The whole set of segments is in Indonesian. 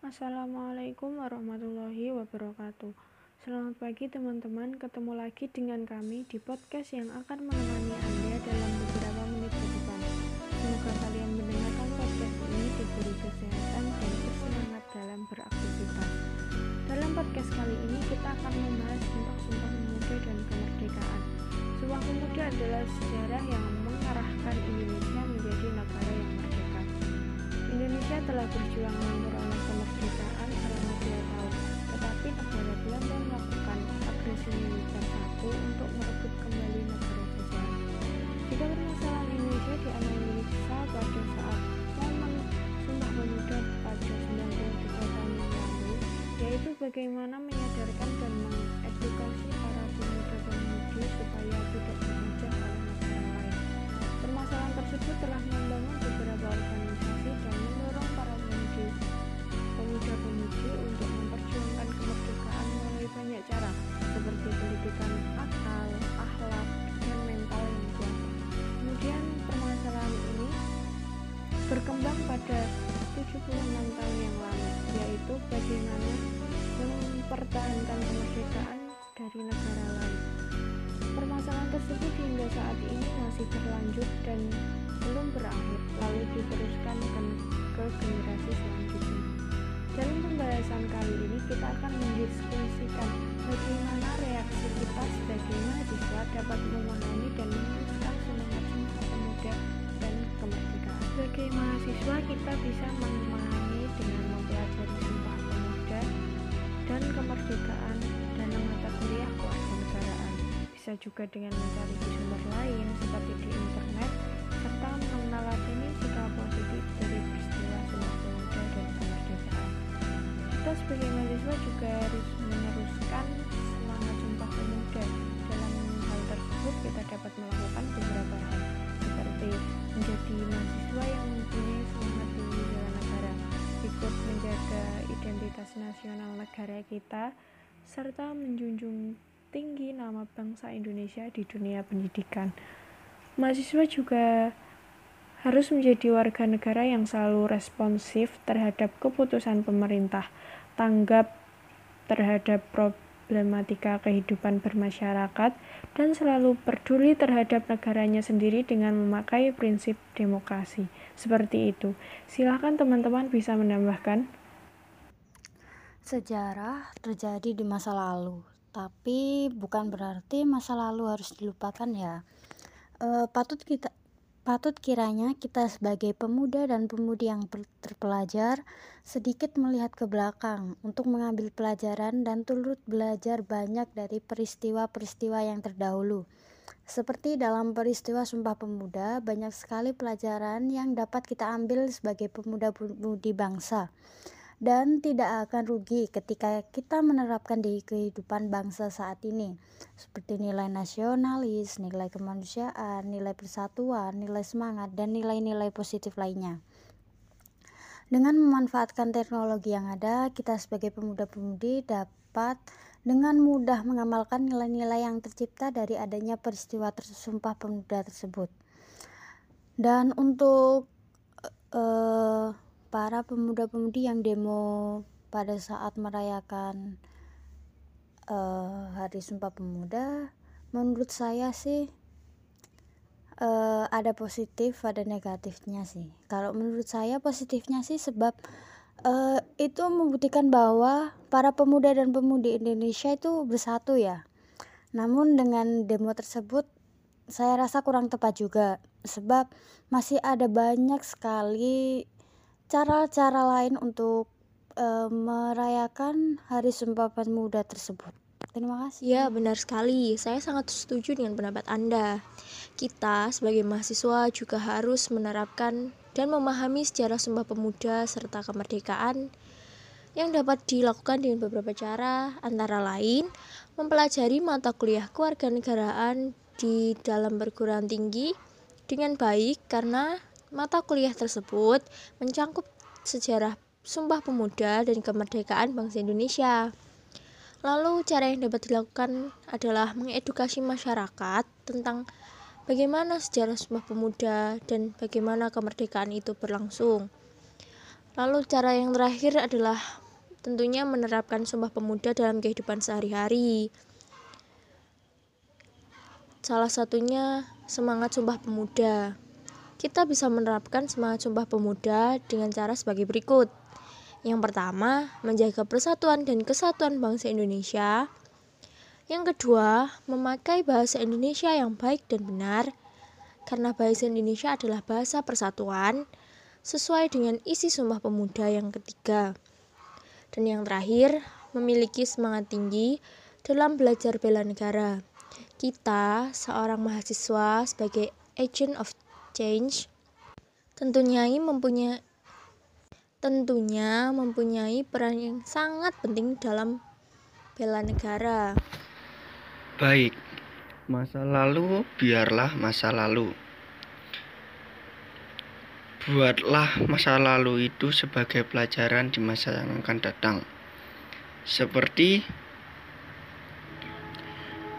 Assalamualaikum warahmatullahi wabarakatuh. Selamat pagi teman-teman, ketemu lagi dengan kami di podcast yang akan menemani Anda dalam beberapa menit ke depan. Semoga kalian mendengarkan podcast ini diberi kesehatan dan bersemangat dalam beraktivitas. Dalam podcast kali ini kita akan membahas tentang Sumpah Pemuda dan kemerdekaan. Sumpah Pemuda adalah sejarah yang mengarahkan Indonesia menjadi negara yang merdeka. Indonesia telah berjuang bagaimana menyadarkan dan mengedukasi para pemuda-pemudi supaya tidak dijajah oleh negara lain. Permasalahan tersebut telah membangun beberapa organisasi dan mendorong para pemudi pemuda-pemudi untuk memperjuangkan kemerdekaan melalui banyak cara seperti pendidikan akal, akhlak, dan mental yang kuat. Kemudian permasalahan ini berkembang pada 76 tahun yang lalu, yaitu bagaimana mempertahankan kemerdekaan dari negara lain. Permasalahan tersebut hingga saat ini masih berlanjut dan belum berakhir, lalu diteruskan ke, ke generasi selanjutnya. Dalam pembahasan kali ini kita akan mendiskusikan bagaimana reaksi kita sebagai mahasiswa dapat memahami dan meneruskan semangat Pemuda dan kemerdekaan. Sebagai mahasiswa kita bisa memahami kemerdekaan dan mata kuliah kewarganegaraan. Bisa juga dengan mencari di sumber lain seperti di internet serta meneladani sikap positif dari peristiwa Sumpah Pemuda dan kemerdekaan. Kita sebagai mahasiswa juga harus meneruskan semangat Sumpah Pemuda. Dalam hal tersebut kita dapat melakukan beberapa hal seperti menjadi mahasiswa yang mempunyai semangat tinggi bela negara, ikut menjaga identitas nasional negara kita, serta menjunjung tinggi nama bangsa Indonesia di dunia pendidikan. Mahasiswa juga harus menjadi warga negara yang selalu responsif terhadap keputusan pemerintah, tanggap terhadap problematika kehidupan bermasyarakat, dan selalu peduli terhadap negaranya sendiri dengan memakai prinsip demokrasi. Seperti itu. Silahkan teman-teman bisa menambahkan. Sejarah terjadi di masa lalu, tapi bukan berarti masa lalu harus dilupakan ya. E, patut kita patut kiranya kita sebagai pemuda dan pemudi yang terpelajar sedikit melihat ke belakang untuk mengambil pelajaran dan turut belajar banyak dari peristiwa-peristiwa yang terdahulu. Seperti dalam peristiwa Sumpah Pemuda, banyak sekali pelajaran yang dapat kita ambil sebagai pemuda-pemudi bangsa dan tidak akan rugi ketika kita menerapkan di kehidupan bangsa saat ini seperti nilai nasionalis, nilai kemanusiaan, nilai persatuan, nilai semangat dan nilai-nilai positif lainnya. Dengan memanfaatkan teknologi yang ada, kita sebagai pemuda-pemudi dapat dengan mudah mengamalkan nilai-nilai yang tercipta dari adanya peristiwa tersumpah pemuda tersebut. Dan untuk uh, para pemuda-pemudi yang demo pada saat merayakan uh, Hari Sumpah Pemuda, menurut saya sih uh, ada positif, ada negatifnya sih. Kalau menurut saya positifnya sih sebab uh, itu membuktikan bahwa para pemuda dan pemudi Indonesia itu bersatu ya. Namun dengan demo tersebut saya rasa kurang tepat juga sebab masih ada banyak sekali cara-cara lain untuk uh, merayakan Hari Sumpah Pemuda tersebut. Terima kasih. Ya, benar sekali. Saya sangat setuju dengan pendapat Anda. Kita sebagai mahasiswa juga harus menerapkan dan memahami sejarah Sumpah Pemuda serta kemerdekaan yang dapat dilakukan dengan beberapa cara, antara lain mempelajari mata kuliah kewarganegaraan di dalam perguruan tinggi dengan baik karena Mata kuliah tersebut mencangkup sejarah Sumpah Pemuda dan kemerdekaan bangsa Indonesia. Lalu cara yang dapat dilakukan adalah mengedukasi masyarakat tentang bagaimana sejarah Sumpah Pemuda dan bagaimana kemerdekaan itu berlangsung. Lalu cara yang terakhir adalah tentunya menerapkan Sumpah Pemuda dalam kehidupan sehari-hari. Salah satunya semangat Sumpah Pemuda. Kita bisa menerapkan semangat Sumpah Pemuda dengan cara sebagai berikut. Yang pertama, menjaga persatuan dan kesatuan bangsa Indonesia. Yang kedua, memakai bahasa Indonesia yang baik dan benar, karena bahasa Indonesia adalah bahasa persatuan sesuai dengan isi Sumpah Pemuda yang ketiga. Dan yang terakhir, memiliki semangat tinggi dalam belajar bela negara. Kita, seorang mahasiswa sebagai agent of change, tentunya mempunyai tentunya mempunyai peran yang sangat penting dalam bela negara. Baik, masa lalu biarlah masa lalu. Buatlah masa lalu itu sebagai pelajaran di masa yang akan datang. Seperti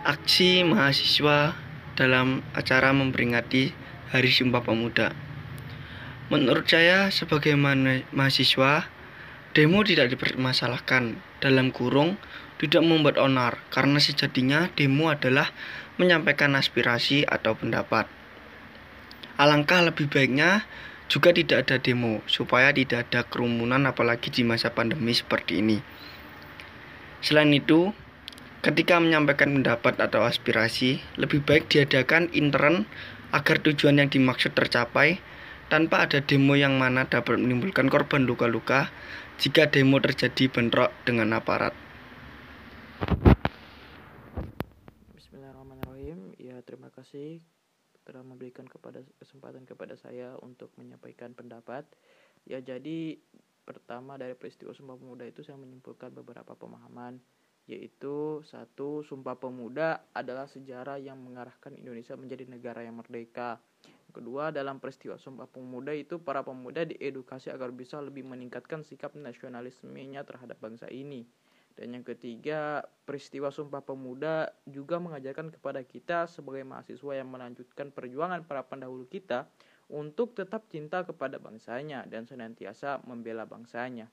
aksi mahasiswa dalam acara memperingati Hari Sumpah Pemuda. Menurut saya sebagai mahasiswa, demo tidak dipermasalahkan dalam kurung tidak membuat onar karena sejatinya demo adalah menyampaikan aspirasi atau pendapat. Alangkah lebih baiknya juga tidak ada demo supaya tidak ada kerumunan apalagi di masa pandemi seperti ini. Selain itu, ketika menyampaikan pendapat atau aspirasi, lebih baik diadakan intern agar tujuan yang dimaksud tercapai tanpa ada demo yang mana dapat menimbulkan korban luka-luka jika demo terjadi bentrok dengan aparat. Bismillahirrahmanirrahim. Ya, terima kasih telah memberikan kepada kesempatan kepada saya untuk menyampaikan pendapat. Ya, jadi pertama dari peristiwa Sumpah Pemuda itu saya menyimpulkan beberapa pemahaman yaitu satu Sumpah Pemuda adalah sejarah yang mengarahkan Indonesia menjadi negara yang merdeka. Kedua, dalam peristiwa Sumpah Pemuda itu para pemuda diedukasi agar bisa lebih meningkatkan sikap nasionalismenya terhadap bangsa ini. Dan yang ketiga, peristiwa Sumpah Pemuda juga mengajarkan kepada kita sebagai mahasiswa yang melanjutkan perjuangan para pendahulu kita untuk tetap cinta kepada bangsanya dan senantiasa membela bangsanya.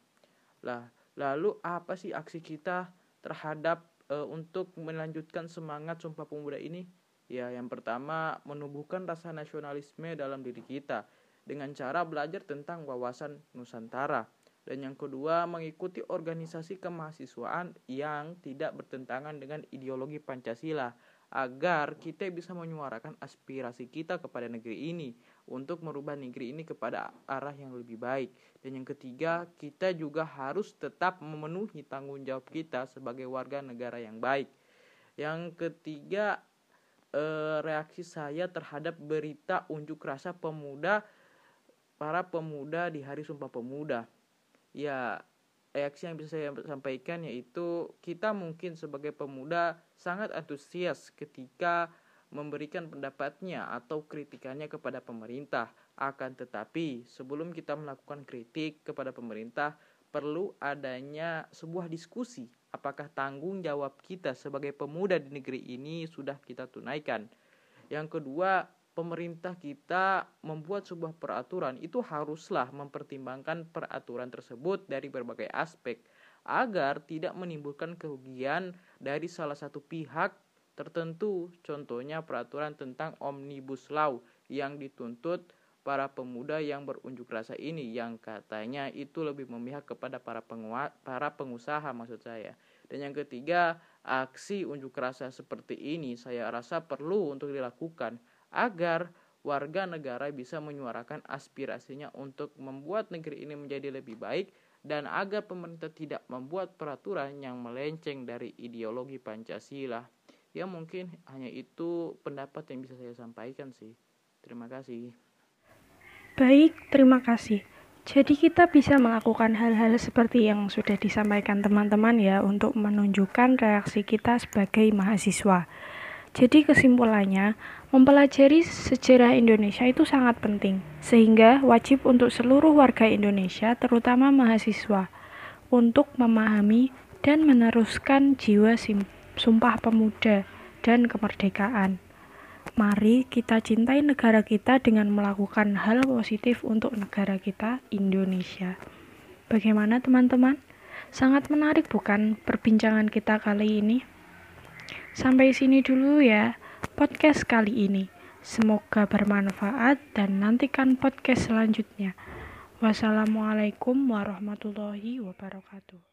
Lah, lalu apa sih aksi kita terhadap e, untuk melanjutkan semangat Sumpah Pemuda ini? Ya, yang pertama menumbuhkan rasa nasionalisme dalam diri kita dengan cara belajar tentang wawasan Nusantara dan yang kedua, mengikuti organisasi kemahasiswaan yang tidak bertentangan dengan ideologi Pancasila agar kita bisa menyuarakan aspirasi kita kepada negeri ini untuk merubah negeri ini kepada arah yang lebih baik. Dan yang ketiga, kita juga harus tetap memenuhi tanggung jawab kita sebagai warga negara yang baik. Yang ketiga, eh, reaksi saya terhadap berita unjuk rasa pemuda para pemuda di Hari Sumpah Pemuda ya reaksi yang bisa saya sampaikan yaitu kita mungkin sebagai pemuda sangat antusias ketika memberikan pendapatnya atau kritikannya kepada pemerintah. Akan tetapi, sebelum kita melakukan kritik kepada pemerintah, perlu adanya sebuah diskusi apakah tanggung jawab kita sebagai pemuda di negeri ini sudah kita tunaikan. Yang kedua, pemerintah kita membuat sebuah peraturan itu haruslah mempertimbangkan peraturan tersebut dari berbagai aspek agar tidak menimbulkan kerugian dari salah satu pihak tertentu contohnya peraturan tentang omnibus law yang dituntut para pemuda yang berunjuk rasa ini yang katanya itu lebih memihak kepada para para pengusaha maksud saya. Dan yang ketiga, aksi unjuk rasa seperti ini saya rasa perlu untuk dilakukan agar warga negara bisa menyuarakan aspirasinya untuk membuat negeri ini menjadi lebih baik dan agar pemerintah tidak membuat peraturan yang melenceng dari ideologi Pancasila. Ya mungkin hanya itu pendapat yang bisa saya sampaikan sih. Terima kasih. Baik, terima kasih. Jadi kita bisa melakukan hal-hal seperti yang sudah disampaikan teman-teman ya untuk menunjukkan reaksi kita sebagai mahasiswa. Jadi kesimpulannya, mempelajari sejarah Indonesia itu sangat penting, sehingga wajib untuk seluruh warga Indonesia, terutama mahasiswa, untuk memahami dan meneruskan jiwa sumpah pemuda dan kemerdekaan. Mari kita cintai negara kita dengan melakukan hal positif untuk negara kita, Indonesia. Bagaimana teman-teman? Sangat menarik bukan perbincangan kita kali ini? Sampai sini dulu ya podcast kali ini. Semoga bermanfaat dan nantikan podcast selanjutnya. Wassalamualaikum warahmatullahi wabarakatuh.